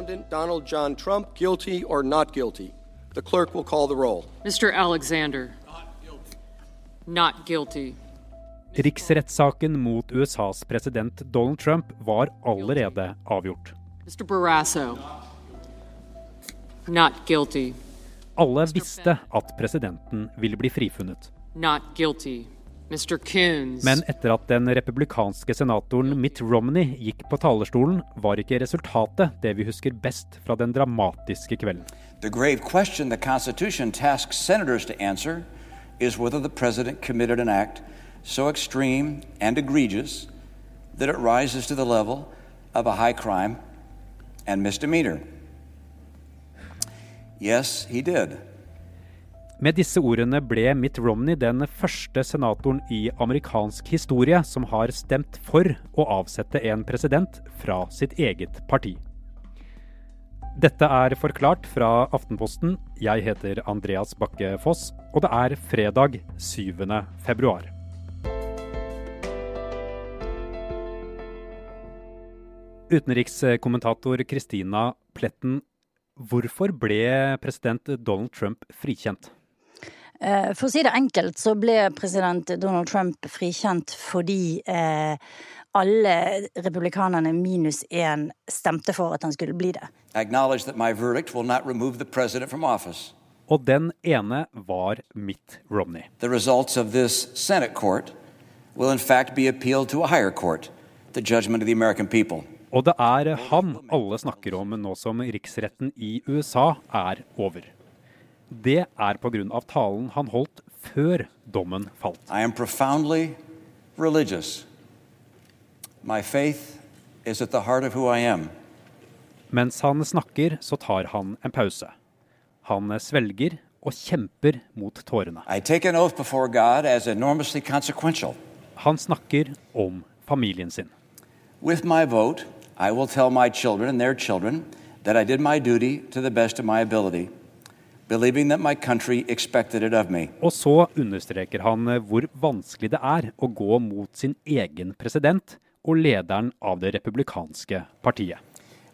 Respondent Donald John Trump guilty or not guilty? The clerk will call the roll. Mr. Alexander. Not guilty. Riksrettssaken mot USAs president Donald Trump var allerede avgjort. Mr. Barrasso. Not guilty. Alle visste at presidenten ville bli frifunnet. Not guilty. Men etter at den republikanske senatoren Mitt Romney gikk på talerstolen, var ikke resultatet det vi husker best fra den dramatiske kvelden. The grave question the Constitution tasks senators to answer is whether the president committed an act so extreme and egregious that it rises to the level of a high crime and misdemeanor. Yes, he did. Med disse ordene ble Mitt Romney den første senatoren i amerikansk historie som har stemt for å avsette en president fra sitt eget parti. Dette er Forklart fra Aftenposten. Jeg heter Andreas Bakke Foss, og det er fredag 7. februar. Utenrikskommentator Kristina Pletten, hvorfor ble president Donald Trump frikjent? Eh, for å si det enkelt så ble president Donald Trump frikjent fordi eh, alle republikanerne minus én stemte for at han skulle bli det. Og den ene var Mitt Romney. The results of this Senate court will in fact be appealed to a higher court, the judgment of the American people. Og det er han alle snakker om nå som riksretten i USA er over. Det er pga. talen han holdt før dommen falt. I am profoundly religious. My faith is at the heart of who I am. Mens han snakker, så tar han en pause. Han svelger og kjemper mot tårene. I. Han snakker om familien sin. With my vote, I will tell my children and their children that I did my duty to the best of my ability Og så understreker han eh, hvor vanskelig det er å gå mot sin egen president og lederen av det republikanske partiet.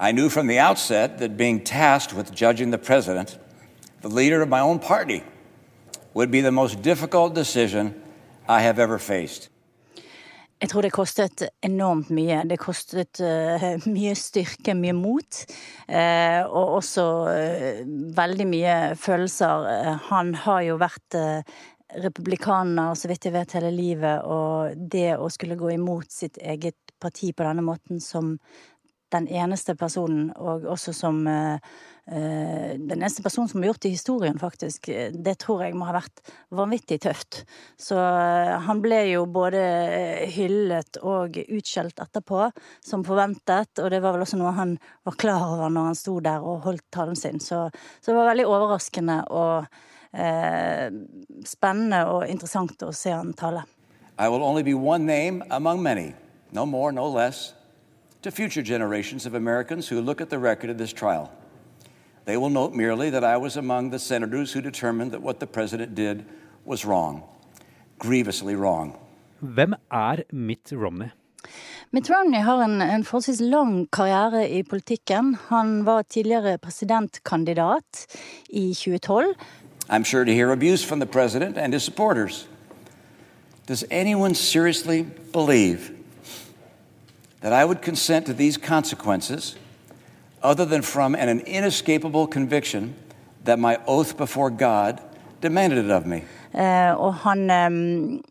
I knew from the outset that being tasked with judging the president, the leader of my own party, would be the most difficult decision I have ever faced. Jeg tror det kostet enormt mye. Det kostet uh, mye styrke, mye mot. Uh, og også uh, veldig mye følelser. han har jo vært republikaner, så vidt jeg vet, hele livet. Og det å skulle gå imot sitt eget parti på denne måten som den eneste personen, og også som Eh, den eneste personen som har gjort det i historien, faktisk. Det tror jeg må ha vært vanvittig tøft. Så eh, han ble jo både hyllet og utskjelt etterpå, som forventet. Og det var vel også noe han var klar over når han sto der og holdt talen sin. Så, så det var veldig overraskende og eh, spennende og interessant å se han tale. I will only be one name among many, no more, no less, to future generations of Americans who look at the record of this trial. They will note merely that I was among the senators who determined that what the president did was wrong, grievously wrong. Hvem er Mitt Romney? Mitt Romney har en, en forholdsvis lang karriere i politikken. Han var tidligere presidentkandidat i 2012. I'm sure to hear abuse from the president and his supporters. Does anyone seriously believe that I would consent to these consequences other than from an inescapable conviction that my oath before God demanded it of me. Uh, og han um,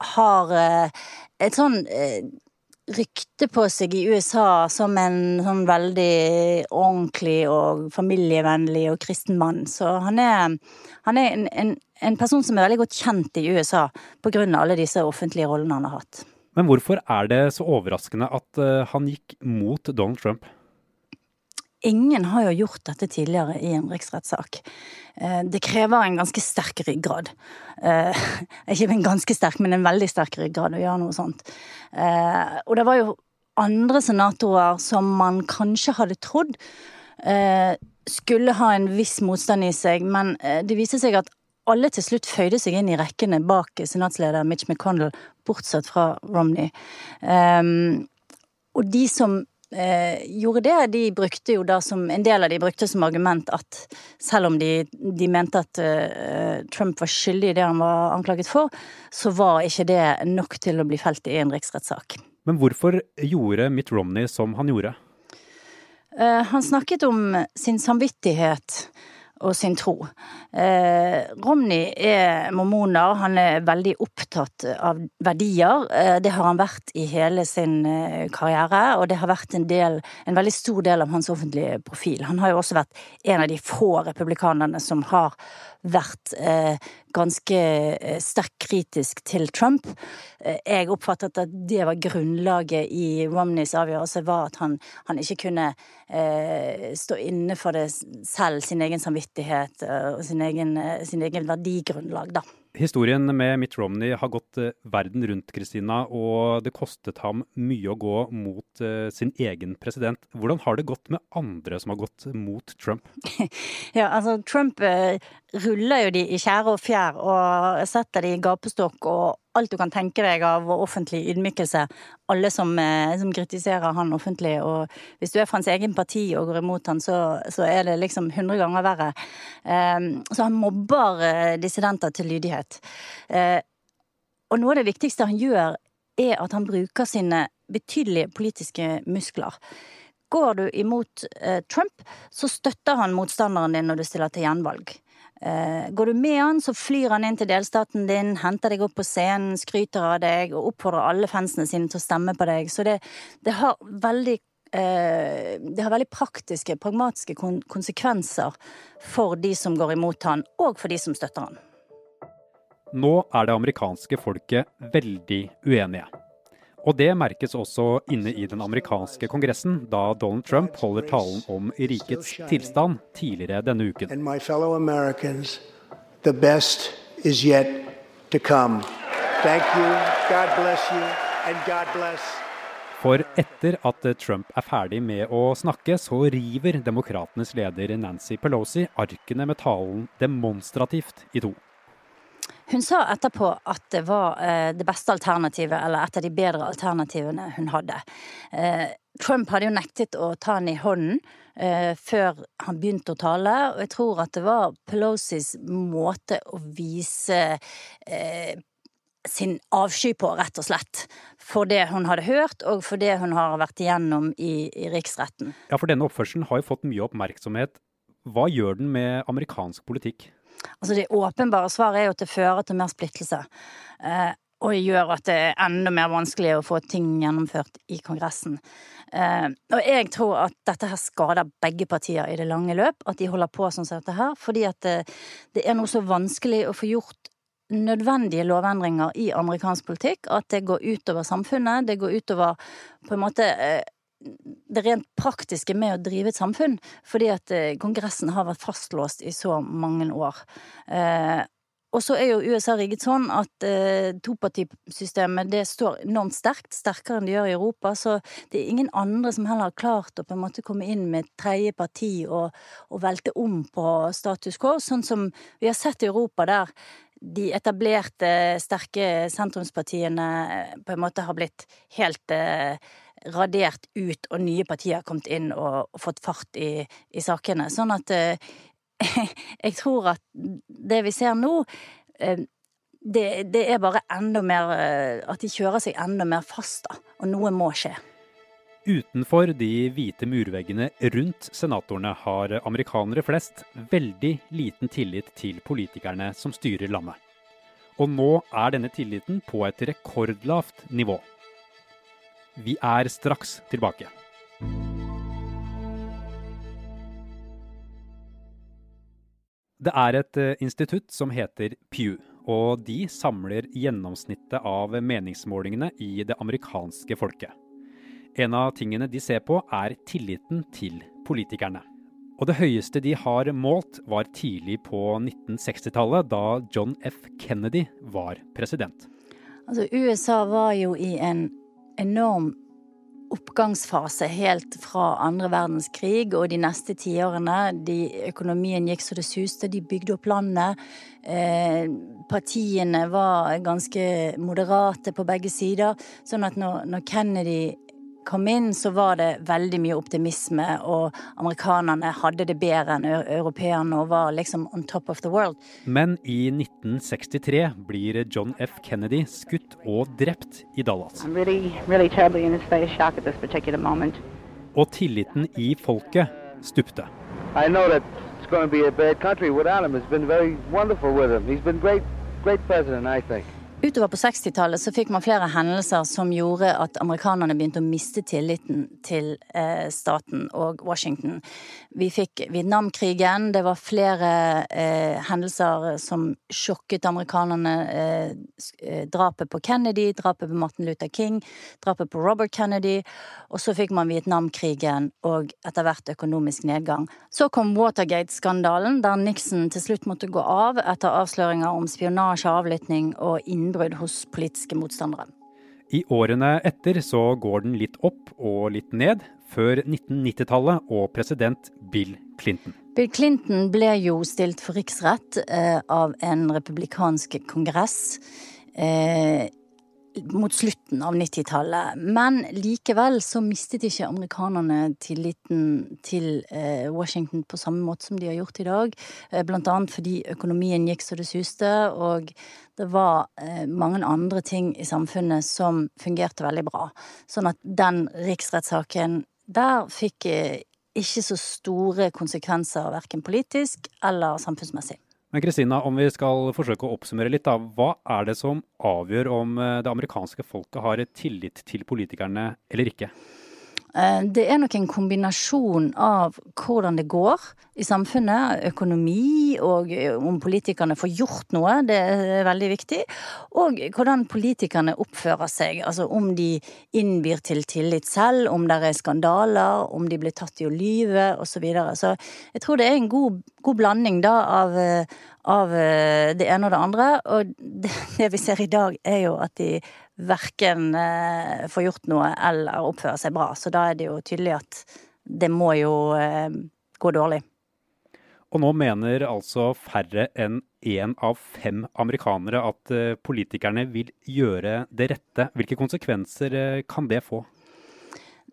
har uh, et sånn uh, rykte på seg i USA som en sånn veldig ordentlig og familievennlig og kristen mann. Så han er, han er en, en, en, person som er veldig godt kjent i USA pga. alle disse offentlige rollene han har hatt. Men hvorfor er det så overraskende at han gikk mot Donald Trump? Ingen har jo gjort dette tidligere i en riksrettssak. Eh, det krever en ganske sterk ryggrad. Eh, ikke en ganske sterk, men en veldig sterk ryggrad å gjøre noe sånt. Eh, og det var jo andre senatorer som man kanskje hadde trodd skulle ha en viss motstand i seg, men det viste seg at alle til slutt føyde seg inn i rekkene bak senatsleder Mitch McConnell, bortsett fra Romney. Og de som eh, gjorde det. De brukte jo da som, en del av de brukte som argument at selv om de, de mente at eh, Trump var skyldig i det han var anklaget for, så var ikke det nok til å bli felt i en riksrettssak. Men hvorfor gjorde Mitt Romney som han gjorde? Eh, han snakket om sin samvittighet og sin tro. Eh, Romney er mormoner, han er veldig opptatt av verdier. Eh, det har han vært i hele sin eh, karriere, og det har vært en, del, en veldig stor del av hans offentlige profil. Han har jo også vært en av de få republikanerne som har vært eh, ganske eh, sterkt kritisk til Trump. Eh, jeg oppfattet at det var grunnlaget i Romneys avgjørelse, var at han, han ikke kunne stå inne for det selv, sin egen samvittighet og sin egen, sin egen verdigrunnlag, da. Historien med Mitt Romney har gått eh, verden rundt, Kristina, og det kostet ham mye å gå mot uh, sin egen president. Hvordan har det gått med andre som har gått mot Trump? ja, altså Trump uh, ruller jo de i tjære og fjær og setter de i gapestokk og alt du kan tenke deg av offentlig ydmykelse. Alle som, uh, som, kritiserer han offentlig. Og hvis du er fra hans egen parti og går imot han, så, så er det liksom hundre ganger verre. så han mobber dissidenter til lydighet. Eh, og noe av det viktigste han gjør, er at han bruker sine betydelige politiske muskler. Går du imot eh, Trump, så støtter han motstanderen din når du stiller til gjenvalg. Eh, går du med han, så flyr han inn til delstaten din, henter deg opp på scenen, skryter av deg og oppfordrer alle fansene sine til å stemme på deg. Så det, det har veldig det har veldig praktiske, pragmatiske konsekvenser for de som går imot han, og for de som støtter han. Nå er det amerikanske folket veldig uenige. Og det merkes også inne i den amerikanske kongressen, da Donald Trump holder talen om rikets tilstand tidligere denne uken. For etter at Trump er ferdig med å snakke, så river demokratenes leder Nancy Pelosi arkene med talen demonstrativt i to. Hun sa etterpå at det var eh, det beste alternativet, eller et av de bedre alternativene hun hadde. Eh, Trump hadde jo nektet å ta henne i hånden eh, før han begynte å tale, og jeg tror at det var Pelosis måte å vise sin avsky på, rett og slett. For det hun hadde hørt, og for det hun har vært igjennom i, i riksretten. Ja, for denne oppførselen har jo fått mye oppmerksomhet. Hva gjør den med amerikansk politikk? Altså Det åpenbare svaret er jo at det fører til mer splittelse. Eh, og gjør at det er enda mer vanskelig å få ting gjennomført i Kongressen. Eh, og jeg tror at dette her skader begge partier i det lange løp, at de holder på sånn som dette her. Fordi at det, det er noe så vanskelig å få gjort nødvendige lovendringer i amerikansk politikk at det går utover samfunnet. Det går utover på en måte eh, det rent praktiske med å drive et samfunn, fordi at eh, Kongressen har vært fastlåst i så mange år. Eh, og så er jo USA rigget sånn at eh, topartisystemet det står enormt sterkt, sterkere enn det gjør i Europa. Så det er ingen andre som heller har klart å på en måte komme inn med et tredje parti og, og velte om på status quo, sånn som vi har sett i Europa, der de etablerte, sterke sentrumspartiene eh, på en måte har blitt helt eh, radert ut, og nye partier har kommet inn og, og fått fart i, i, sakene. Sånn at eh, jeg tror at det vi ser nå eh, det, det, er bare enda mer eh, At de kjører seg enda mer fast, da. Og noe må skje. Utenfor de hvite murveggene rundt senatorene har amerikanere flest veldig liten tillit til politikerne som styrer landet. Og nå er denne tilliten på et rekordlavt nivå. Vi er straks tilbake. Det er et eh, institutt som heter Pew, og de samler gjennomsnittet av meningsmålingene i det amerikanske folket. En av tingene de ser på, er tilliten til politikerne. Og det høyeste de har målt, var tidlig på 1960-tallet, da John F. Kennedy var president. Altså, USA var jo i en enorm oppgangsfase helt fra andre verdenskrig og de neste tiårene. Økonomien gikk så det suste, de bygde opp landet. Eh, partiene var ganske moderate på begge sider. Sånn at når, når Kennedy kom inn, så var det veldig mye optimisme, og amerikanerne hadde det bedre enn europeerne og var liksom on top of the world. Men i 1963 blir John F. Kennedy skutt og drept i Dallas. Really, really og tilliten i folket stupte. I know that it's going to be a bad country without him. It's been very wonderful with him. He's been great, great president, I think. Utover på 60-tallet så fikk man flere hendelser som gjorde at amerikanerne begynte å miste tilliten til eh, staten og Washington. Vi fikk Vietnamkrigen. Det var flere eh, hendelser som sjokket amerikanerne. Eh, eh, drapet på Kennedy, drapet på Martin Luther King, drapet på Robert Kennedy. Og så fikk man Vietnamkrigen og etter hvert økonomisk nedgang. Så kom Watergate-skandalen, der Nixon til slutt måtte gå av etter avsløringer om spionasje, avlytting og innbrudd innbrudd hos politiske motstandere. I årene etter så går den litt opp og litt ned, før 1990-tallet og president Bill Clinton. Bill Clinton ble jo stilt for riksrett eh, av en republikansk kongress. Eh, mot slutten av 90-tallet. Men likevel så mistet ikke amerikanerne tilliten til eh, Washington på samme måte som de har gjort i dag. Eh, blant annet fordi økonomien gikk så det suste, og det var eh, mange andre ting i samfunnet som fungerte veldig bra. Sånn at den riksrettssaken der fikk ikke så store konsekvenser verken politisk eller samfunnsmessig. Men Kristina, om vi skal forsøke å oppsummere litt, da. Hva er det som avgjør om eh, det amerikanske folket har tillit til politikerne eller ikke? Eh, det er nok en kombinasjon av hvordan det går i samfunnet, økonomi og eh, om politikerne får gjort noe, det er veldig viktig. Og hvordan politikerne oppfører seg, altså om de innbyr til tillit selv, om det er skandaler, om de blir tatt i å lyve osv. Så, videre. så jeg tror det er en god, god blanding da av, eh, av det ene og det andre. Og det, det vi ser i dag, er jo at de verken eh, får gjort noe eller oppfører seg bra. Så da er det jo tydelig at det må jo eh, gå dårlig. Og nå mener altså færre enn én av fem amerikanere at eh, politikerne vil gjøre det rette. Hvilke konsekvenser kan det få?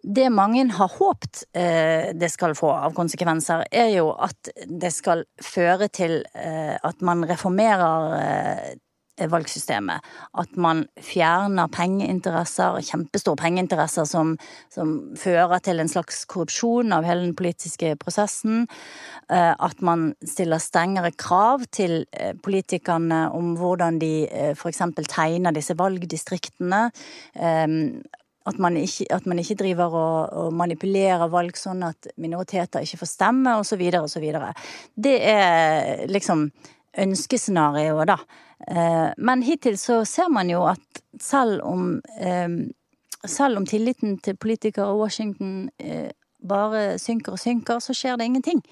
Det mange har håpt eh, det skal få av konsekvenser, er jo at det skal føre til at man reformerer valgsystemet. At man fjerner pengeinteresser, kjempestore pengeinteresser som, som, fører til en slags korrupsjon av hele den politiske prosessen. Eh, at man stiller strengere krav til eh, politikerne om hvordan de eh, f.eks. tegner disse valgdistriktene. At man, ikke, at man ikke, driver og, og, manipulerer valg sånn at minoriteter ikke får stemme, osv., osv. Det er liksom ønskescenarioet, da. Eh, men hittil så ser man jo at selv om, eh, selv om tilliten til politikere og Washington eh, bare synker og synker, så skjer det ingenting.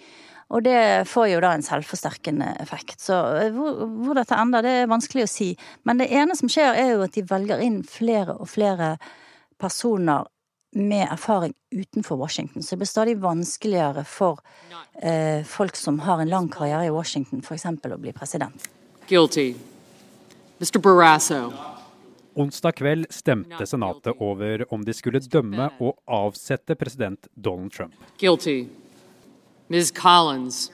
Og det får jo da en selvforsterkende effekt. Så hvor, hvor dette ender, det er vanskelig å si. Men det ene som skjer, er jo at de velger inn flere og flere personer med erfaring utenfor Washington. Så det blir stadig vanskeligere for eh, folk som har en lang karriere i Washington, f.eks. å bli president. Guilty. Mr. Barrasso. Onsdag kveld stemte Senatet over om de skulle dømme og avsette president Donald Trump. Guilty. Ms. Collins.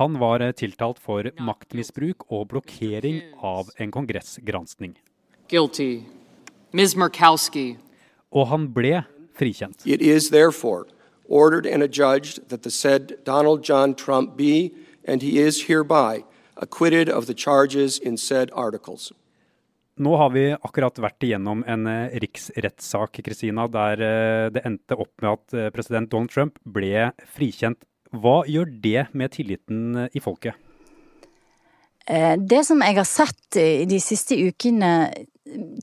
Han var tiltalt for maktmisbruk og blokkering av en kongressgranskning. Guilty. Ms. Murkowski. Og han ble frikjent. It is therefore ordered and adjudged that the said Donald John Trump be, and he is hereby, acquitted of the charges in said articles. Nå har vi akkurat vært igjennom en eh, riksrettssak Kristina, der eh, det endte opp med at eh, president Donald Trump ble frikjent. Hva gjør det med tilliten i folket? Det som jeg har sett de siste ukene,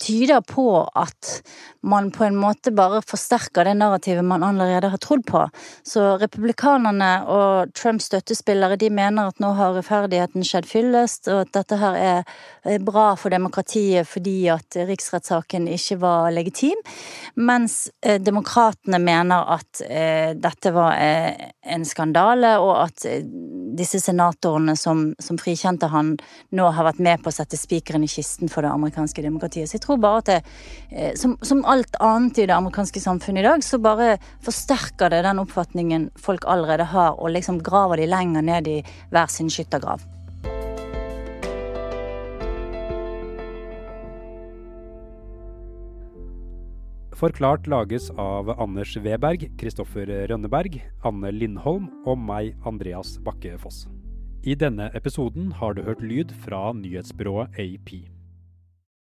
tyder på at man på en måte bare forsterker det narrativet man allerede har trodd på. Så republikanerne og Trumps støttespillere de mener at nå har rettferdigheten skjedd fyllest, og at dette her er bra for demokratiet fordi at riksrettssaken ikke var legitim. Mens eh, demokratene mener at eh, dette var eh, en skandale, og at disse senatorene som, som, frikjente han, nå har vært med på å sette spikeren i kisten for det amerikanske demokratiet. Så jeg tror bare at det, eh, som, som, alt annet i det amerikanske samfunnet i dag, så bare forsterker det den oppfatningen folk allerede har, og liksom graver de lenger ned i hver sin skyttergrav. Forklart lages av Anders Weberg, Kristoffer Rønneberg, Anne Lindholm og meg, Andreas Bakke Foss. I denne episoden har du hørt lyd fra nyhetsbyrået AP.